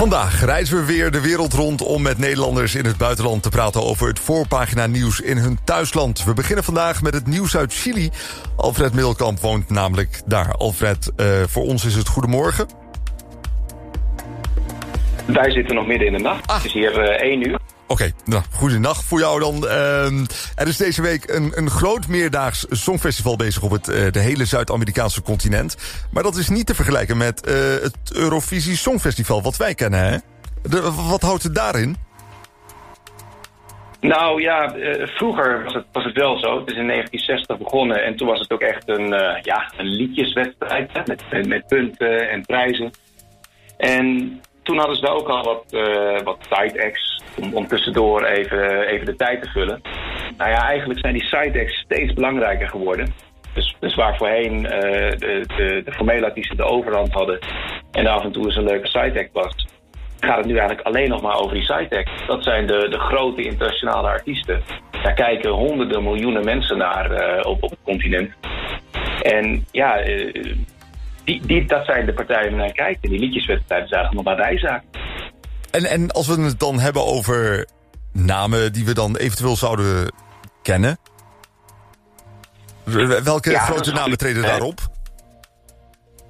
Vandaag reizen we weer de wereld rond om met Nederlanders in het buitenland te praten over het voorpagina nieuws in hun thuisland. We beginnen vandaag met het nieuws uit Chili. Alfred Middelkamp woont namelijk daar. Alfred, uh, voor ons is het goedemorgen. Wij zitten nog midden in de nacht. Ah. Het is hier uh, één uur. Oké, okay, nou, voor jou dan. Uh, er is deze week een, een groot meerdaags songfestival bezig op het uh, de hele Zuid-Amerikaanse continent. Maar dat is niet te vergelijken met uh, het Eurovisie Songfestival wat wij kennen, hè? Wat houdt het daarin? Nou ja, vroeger was het, was het wel zo. Het is in 1960 begonnen en toen was het ook echt een, ja, een liedjeswedstrijd met, met punten en prijzen. En toen hadden ze daar ook al wat, uh, wat side acts om, tussendoor even, even de tijd te vullen. Nou ja, eigenlijk zijn die side steeds belangrijker geworden. Dus, dus waar voorheen uh, de, de, de formele artiesten de overhand hadden en af en toe eens een leuke side act was, gaat het nu eigenlijk alleen nog maar over die side. Dat zijn de, de grote internationale artiesten. Daar kijken honderden miljoenen mensen naar uh, op, op het continent. En ja, uh, die, die, dat zijn de partijen naar kijken. Die liedjeswedstrijden zijn nog maar bijzaak. En, en als we het dan hebben over namen die we dan eventueel zouden kennen... Welke grote namen treden daarop?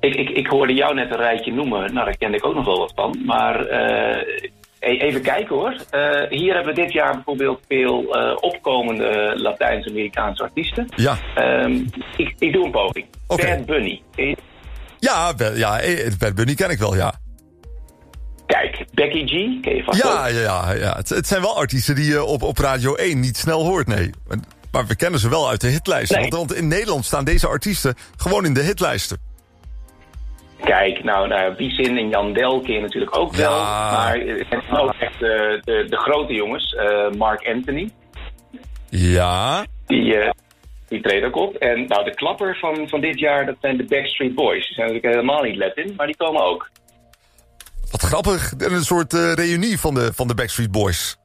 Ik, ik, ik hoorde jou net een rijtje noemen. Nou, daar kende ik ook nog wel wat van. Maar uh, even kijken hoor. Uh, hier hebben we dit jaar bijvoorbeeld veel uh, opkomende Latijns-Amerikaanse artiesten. Ja. Um, ik, ik doe een poging. Okay. Bad Bunny. Ja, ja, Bad Bunny ken ik wel, ja. Kijk, Becky G, ken je vast ja, ja, ja, ja. Het, het, zijn wel artiesten die je op, op Radio 1 niet snel hoort, nee. Maar we kennen ze wel uit de hitlijsten. Nee. Want, in Nederland staan deze artiesten gewoon in de hitlijsten. Kijk, nou, nou die zin in Jan Del ken je natuurlijk ook wel. Ja. Maar het zijn ook echt de, de, de grote jongens. Uh, Mark Anthony. Ja. Die, uh, die treedt ook op. En nou, de klapper van, van dit jaar, dat zijn de Backstreet Boys. Die zijn natuurlijk helemaal niet Latin, maar die komen ook. Wat grappig. Een soort uh, reunie van de, van de Backstreet Boys.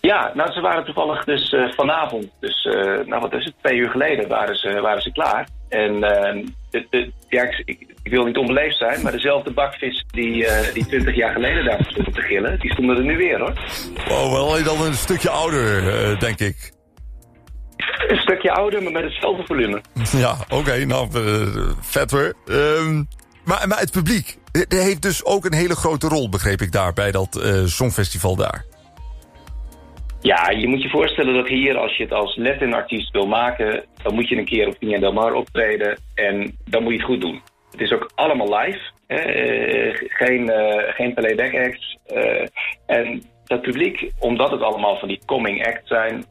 Ja, nou, ze waren toevallig dus uh, vanavond, dus uh, nou wat is het, twee uur geleden waren ze, waren ze klaar. En de, de, ja, ik, ik, wil niet onbeleefd zijn, maar dezelfde bakvis die, die 20 jaar geleden daar stonden te gillen, die stonden er nu weer hoor. Oh, wel dan een stukje ouder, denk ik. Een stukje ouder, maar met hetzelfde volume. Ja, oké, okay, nou, vet hoor. Um, maar, maar het publiek, heeft dus ook een hele grote rol, begreep ik daar, bij dat uh, songfestival daar. Ja, je moet je voorstellen dat hier, als je het als Latin-artiest wil maken... dan moet je een keer op Viña del Mar optreden en dan moet je het goed doen. Het is ook allemaal live, uh, geen, uh, geen playback acts. en dat publiek, omdat het allemaal van die coming act zijn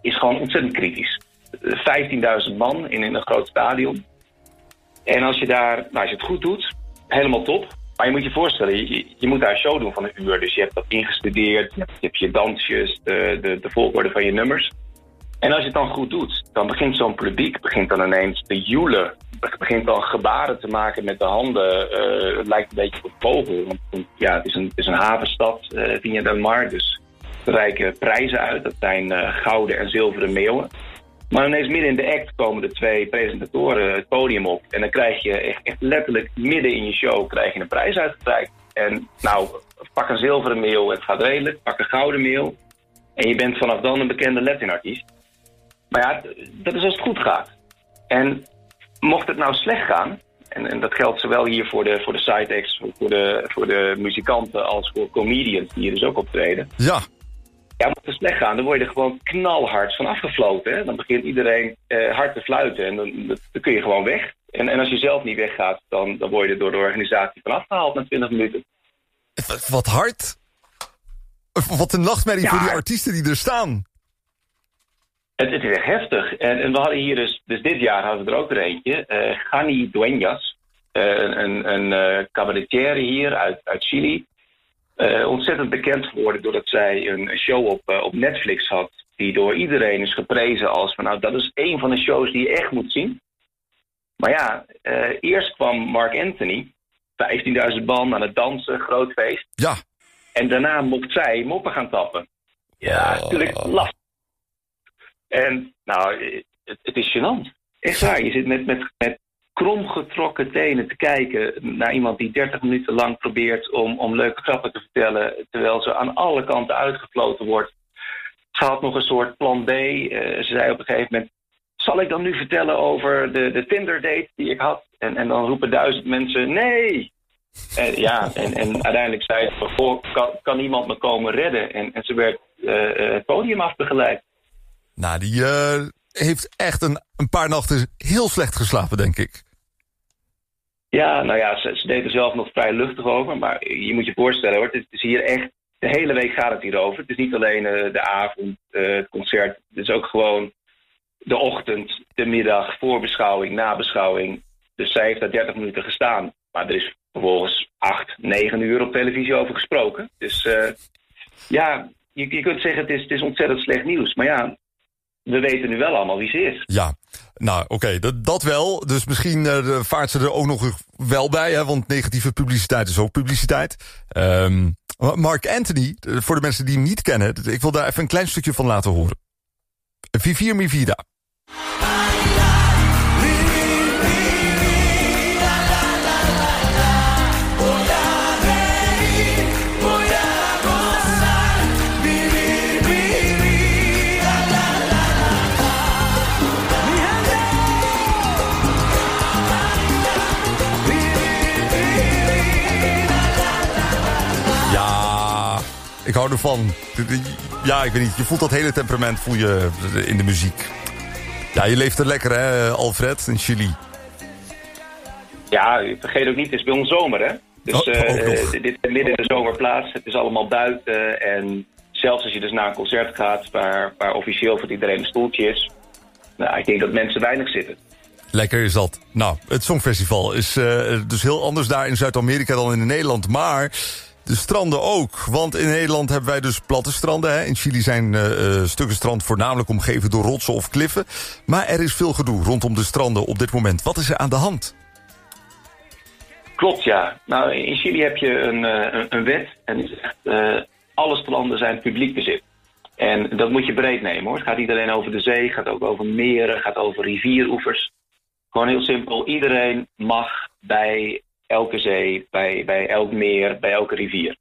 is gewoon ontzettend kritisch. 15.000 man in, in een groot stadion. En als je daar, nou, als je het goed doet, helemaal top. Maar je moet je voorstellen, je, je, moet daar een show doen van een uur. Dus je hebt dat ingestudeerd, je hebt je dansjes, de, de, de volgorde van je nummers. En als je het dan goed doet, dan begint zo'n publiek begint dan ineens te joelen. Begint dan gebaren te maken met de handen. Uh, het lijkt een beetje op vogel. Want ja, het is een, het is een havenstad, uh, Viña del Mar. Dus reiken prijzen uit. Dat zijn uh, gouden en zilveren meeuwen. Maar ineens midden in de act komen de twee presentatoren het podium op. En dan krijg je echt, letterlijk midden in je show krijg je een prijs uitgereikt. En nou, pak een zilveren meeuw, het gaat redelijk. Pak een gouden meeuw. En je bent vanaf dan een bekende Latin-artiest. Maar ja, dat is als het goed gaat. En mocht het nou slecht gaan, en, en, dat geldt zowel hier voor de, voor de side acts, voor de, voor de muzikanten als voor comedians die hier dus ook optreden. Ja. Ja, moet het slecht gaan, dan word je er gewoon knalhard van afgefloten. Hè? Dan begint iedereen uh, hard te fluiten en dan, dan, kun je gewoon weg. En, en als je zelf niet weggaat, dan, dan word je er door de organisatie van afgehaald na 20 minuten. Wat hard. Wat een nachtmerrie ja. voor die artiesten die er staan. Het, het is echt heftig. En, en, we hadden hier dus, dus dit jaar hadden we er ook er eentje. Uh, Gani Dueñas, uh, een, een uh, cabaretier hier uit, uit Chili. Uh, ontzettend bekend geworden doordat zij een show op, uh, op Netflix had. Die door iedereen is geprezen als van nou dat is een van de shows die je echt moet zien. Maar ja, uh, eerst kwam Mark Anthony. 15.000 man aan het dansen, groot feest. Ja. En daarna mocht zij moppen gaan tappen. Ja, oh. natuurlijk lastig. En nou, het, het is gênant. Echt waar. Je zit met, met, met kromgetrokken tenen te kijken naar iemand die 30 minuten lang probeert om, om leuke grappen te vertellen, terwijl ze aan alle kanten uitgefloten wordt. Ze had nog een soort plan B. Uh, ze zei op een gegeven moment: Zal ik dan nu vertellen over de, de Tinder-date die ik had? En, en dan roepen duizend mensen: Nee! En, ja, en, en uiteindelijk zei ze: kan, iemand me komen redden? En, en ze werd uh, het podium afbegeleid. Nou, die heeft echt een, een paar nachten heel slecht geslapen, denk ik. Ja, nou ja, ze, deed er zelf nog vrij luchtig over. Maar je moet je voorstellen hoor, het is hier echt... De hele week gaat het hier over. Het is niet alleen uh, de avond, uh, het concert. Het is ook gewoon de ochtend, de middag, voorbeschouwing, nabeschouwing. Dus zij heeft daar 30 minuten gestaan. Maar er is vervolgens 8, 9 uur op televisie over gesproken. Dus uh, ja, je, je, kunt zeggen het is, het is ontzettend slecht nieuws. Maar ja, we weten nu wel allemaal wie ze is. Ja, nou oké, dat, dat wel. Dus misschien uh, vaart ze er ook nog wel bij, hè, want negatieve publiciteit is ook publiciteit. Um, Mark Anthony, voor de mensen die hem niet kennen, ik wil daar even een klein stukje van laten horen. Vivir mi vida. Hou ervan. Ja, ik weet niet. Je voelt dat hele temperament voel je in de muziek. Ja, je leeft er lekker, hè, Alfred, in Chili. Ja, vergeet ook niet, het is bij ons zomer, hè? Dus oh, uh, dit is midden in de zomer plaats. Het is allemaal buiten. En zelfs als je dus naar een concert gaat... waar, waar officieel voor iedereen een stoeltje is... Nou, ik denk dat mensen weinig zitten. Lekker is dat. Nou, het Songfestival is uh, dus heel anders daar in Zuid-Amerika dan in Nederland. Maar de stranden ook, want in Nederland hebben wij dus platte stranden. Hè? In Chili zijn uh, stukken strand voornamelijk omgeven door rotsen of kliffen. Maar er is veel gedoe rondom de stranden op dit moment. Wat is er aan de hand? Klopt, ja. Nou, in Chili heb je een, uh, een wet en uh, alle stranden zijn publiek bezit. En dat moet je breed nemen hoor. Het gaat niet alleen over de zee, gaat ook over meren, gaat over rivieroevers. Gewoon heel simpel, iedereen mag bij elke zee, bij, bij elk meer, bij elke rivier.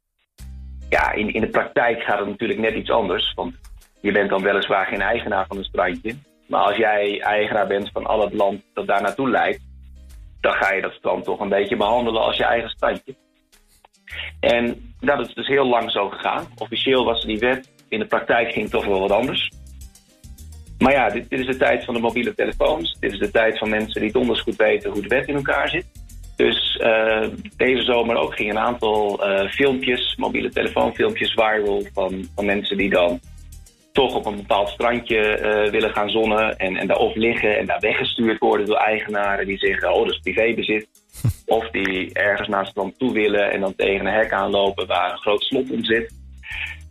Ja, in, in de praktijk gaat het natuurlijk net iets anders. Want je bent dan weliswaar geen eigenaar van een strandje. Maar als jij eigenaar bent van al het land dat daar naartoe leidt, dan ga je dat strand toch een beetje behandelen als je eigen strandje. En dat is dus heel lang zo gegaan. Officieel was die wet, in de praktijk ging het toch wel wat anders. Maar ja, dit, dit is de tijd van de mobiele telefoons. Dit is de tijd van mensen die donders goed weten hoe de wet in elkaar zit. Dus uh, deze zomer ook ging een aantal uh, filmpjes, mobiele telefoonfilmpjes viral van, van mensen die dan toch op een bepaald strandje uh, willen gaan zonnen en, en daar of liggen en daar weggestuurd worden door eigenaren die zeggen, oh dat is privébezit. of die ergens naar het strand toe willen en dan tegen een hek aanlopen waar een groot slot om zit.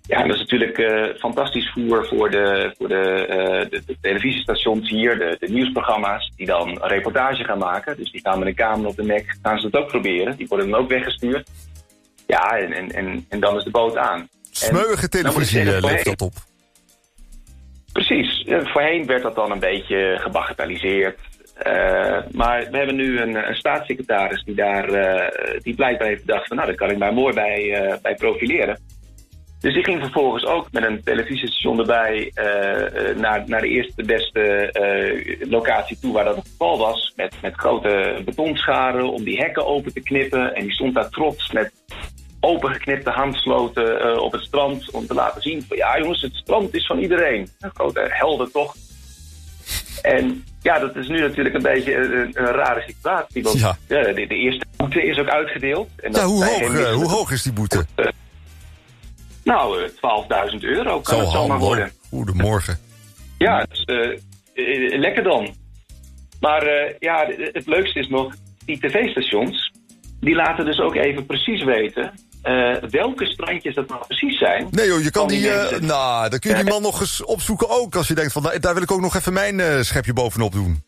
Ja, dat is natuurlijk uh, fantastisch voer voor, de, voor de, uh, de, de, televisiestations hier, de, de, nieuwsprogramma's, die dan een reportage gaan maken. Dus die gaan met een camera op de nek, gaan ze het ook proberen. Die worden dan ook weggestuurd. Ja, en, en, en, en dan is de boot aan. Smeuige televisie uh, levert dat op. Precies. voorheen werd dat dan een beetje gebagatelliseerd. maar we hebben nu een, een staatssecretaris die daar, die blijkbaar heeft bedacht van nou, daar kan ik mij mooi bij, bij profileren. Dus die ging vervolgens ook met een televisiestation erbij uh, naar, naar de eerste beste uh, locatie toe waar dat het geval was. Met, met grote betonscharen om die hekken open te knippen. En die stond daar trots met opengeknipte handsloten op het strand. Om te laten zien van ja jongens, het strand is van iedereen. Een grote helder toch. En ja, dat is nu natuurlijk een beetje een, een rare situatie. Want ja. de, de, eerste boete is ook uitgedeeld. En ja, hoe hoog, hoe hoog is die boete? Nou, 12.000 eh, euro kan Zo het zomaar worden. Goedemorgen. Ja, dus, uh, lekker dan. Maar uh, ja, het leukste is nog, die tv-stations, die laten dus ook even precies weten uh, welke strandjes dat nou precies zijn. Nee joh, je kan die, nou, dan kun je die man nog eens opzoeken ook. Als je denkt van, nou, daar wil ik ook nog even mijn schepje bovenop doen.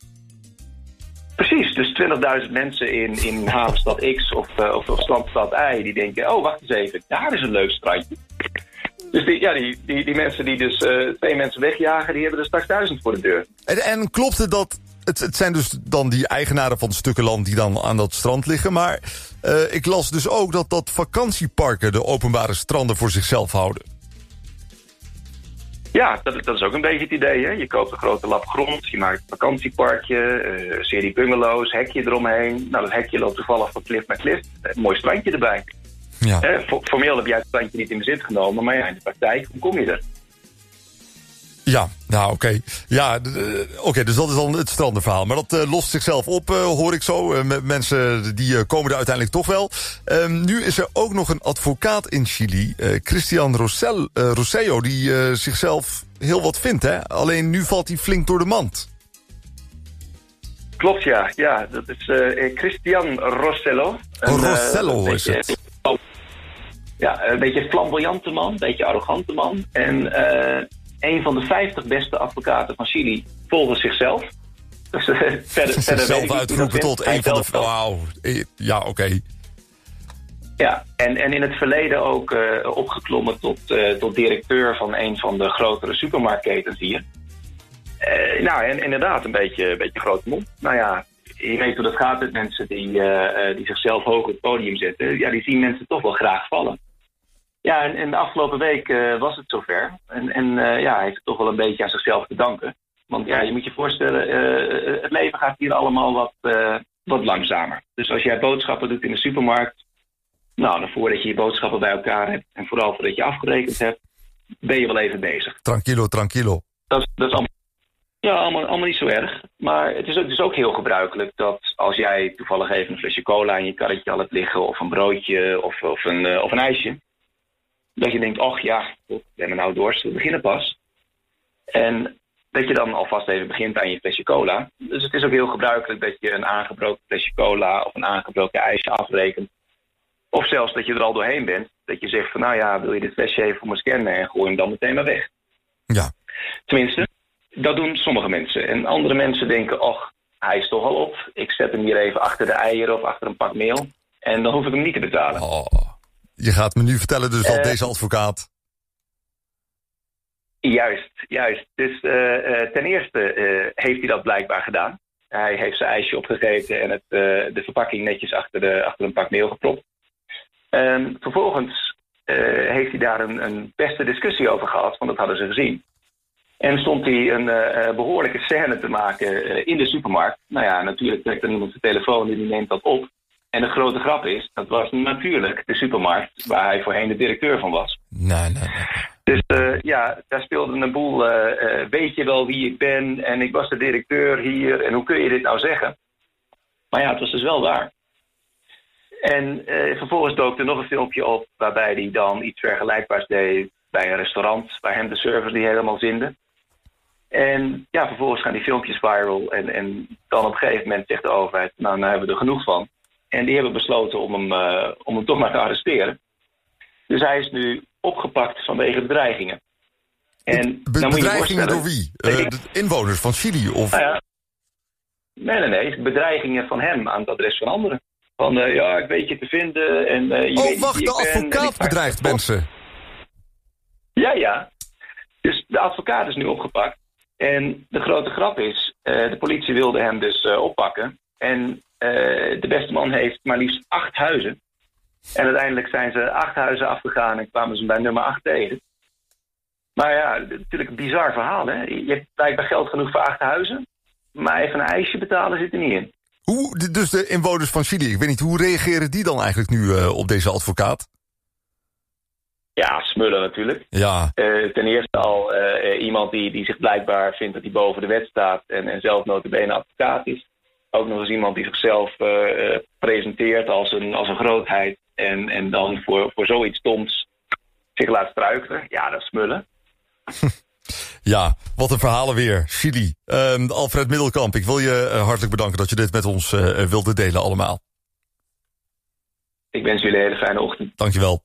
Precies, dus 20.000 mensen in, in Havenstad X of, of, of Strandstad Y... die denken, oh, wacht eens even, daar is een leuk strandje. Dus die, ja, die, die, die mensen die dus uh, twee mensen wegjagen... die hebben er straks duizend voor de deur. En, en klopt het dat het, het zijn dus dan die eigenaren van stukken land die dan aan dat strand liggen. Maar uh, ik las dus ook dat, dat vakantieparken de openbare stranden voor zichzelf houden. Ja, dat, dat, is ook een beetje het idee. Hè? Je koopt een grote lap grond, je maakt een vakantieparkje, uh, serie bungalows, hekje eromheen. Nou, dat hekje loopt toevallig van klif naar klif. Een mooi strandje erbij. Ja. Eh, formeel heb jij het strandje niet in bezit genomen, maar ja, in de praktijk, hoe kom je er? Ja, nou oké. Ja, oké, dus dat is dan het strandenverhaal. Maar dat uh, lost zichzelf op, uh, hoor ik zo. Uh, mensen die komen er uiteindelijk toch wel. Um, nu is er ook nog een advocaat in Chili, Christian Rosell, Rosselló... die zichzelf heel wat vindt, hè? Alleen nu valt hij flink door de mand. Klopt, ja. Ja, dat is Christian Rossello. Oh, Rossello is het. Ja, een beetje flamboyante man, een beetje arrogante man. En een van de 50 beste advocaten van Chili volgens zichzelf. Dus, uh, verder, zichzelf uitroepen tot een van de... Wauw, ja, oké. Ja, en, en in het verleden ook uh, opgeklommen tot, uh, tot directeur van een van de grotere supermarktketens hier. Uh, nou, en inderdaad, een beetje, een beetje grote mond. Nou ja, je weet hoe dat gaat met mensen die, die zichzelf hoog op het podium zetten. Ja, die zien mensen toch wel graag vallen. Ja, en, en de afgelopen week uh, was het zover. En, en uh, ja, hij heeft het toch wel een beetje aan zichzelf te danken. Want ja, je moet je voorstellen, uh, het leven gaat hier allemaal wat, wat langzamer. Dus als jij boodschappen doet in de supermarkt, nou, dan voordat je je boodschappen bij elkaar hebt en vooral voordat je afgerekend hebt, ben je wel even bezig. Tranquilo, tranquilo. Dat, dat is allemaal, ja, allemaal, allemaal niet zo erg. Maar het is ook, dus ook heel gebruikelijk dat als jij toevallig even een flesje cola in je karretje al hebt liggen, of een broodje of, of, een, of een ijsje dat je denkt, ach ja, we hebben nou dorst, we beginnen pas. En dat je dan alvast even begint aan je flesje cola. Dus het is ook heel gebruikelijk dat je een aangebroken flesje cola of een aangebroken ijsje afrekent. Of zelfs dat je er al doorheen bent. Dat je zegt van nou ja, wil je dit flesje even voor me scannen en gooi hem dan meteen maar weg. Ja. Tenminste, dat doen sommige mensen. En andere mensen denken, ach, hij is toch al op. Ik zet hem hier even achter de eieren of achter een pak meel. En dan hoef ik hem niet te betalen. Oh. Je gaat me nu vertellen dus dat uh, deze advocaat... Juist, juist. Dus uh, uh, ten eerste heeft hij dat blijkbaar gedaan. Hij heeft zijn ijsje opgegeten en het, de verpakking netjes achter, de, achter een pak meel gepropt. Um, vervolgens heeft hij daar een, een, beste discussie over gehad, want dat hadden ze gezien. En stond hij een behoorlijke scène te maken in de supermarkt. Nou ja, natuurlijk trekt er iemand zijn telefoon en die neemt dat op. En de grote grap is, dat was natuurlijk de supermarkt waar hij voorheen de directeur van was. Nee, nee, nee. Dus uh, ja, daar speelde een boel, uh, uh, weet je wel wie ik ben en ik was de directeur hier en hoe kun je dit nou zeggen? Maar ja, het was dus wel waar. En vervolgens dook er nog een filmpje op waarbij hij dan iets vergelijkbaars deed bij een restaurant, waar hem de servers die helemaal zinden. En ja, vervolgens gaan die filmpjes viral en, en dan op een gegeven moment zegt de overheid, nou, nou hebben we er genoeg van. En die hebben besloten om hem, uh, om hem toch maar te arresteren. Dus hij is nu opgepakt vanwege bedreigingen. En Be bedreigingen door wie? Uh, de inwoners van Chili? Of... Nou ja, nee, nee, nee. Bedreigingen van hem aan het adres van anderen. Van, uh, ja, ik weet je te vinden. En, je oh, wacht, de advocaat bedreigt mensen. Ja, ja. Dus de advocaat is nu opgepakt. En de grote grap is, de politie wilde hem dus oppakken. En de beste man heeft maar liefst acht huizen. En uiteindelijk zijn ze acht huizen afgegaan en kwamen ze bij nummer acht tegen. Maar ja, natuurlijk een bizar verhaal. Hè? Je hebt blijkbaar geld genoeg voor acht huizen. Maar even een ijsje betalen zit er niet in. Hoe, dus de inwoners van Chili, ik weet niet, hoe reageren die dan eigenlijk nu uh, op deze advocaat? Ja, smullen natuurlijk. Ja. Uh, ten eerste al uh, iemand die, die zich blijkbaar vindt dat hij boven de wet staat en, en zelf notabene advocaat is ook nog eens iemand die zichzelf uh, presenteert als een, als een grootheid. En, en dan voor, voor zoiets stoms zich laat struikelen. Ja, dat is smullen. Ja, wat een verhalen weer. Chili. Uh, Alfred Middelkamp, ik wil je uh, hartelijk bedanken dat je dit met ons uh, wilde delen allemaal. Ik wens jullie een hele fijne ochtend. Dankjewel.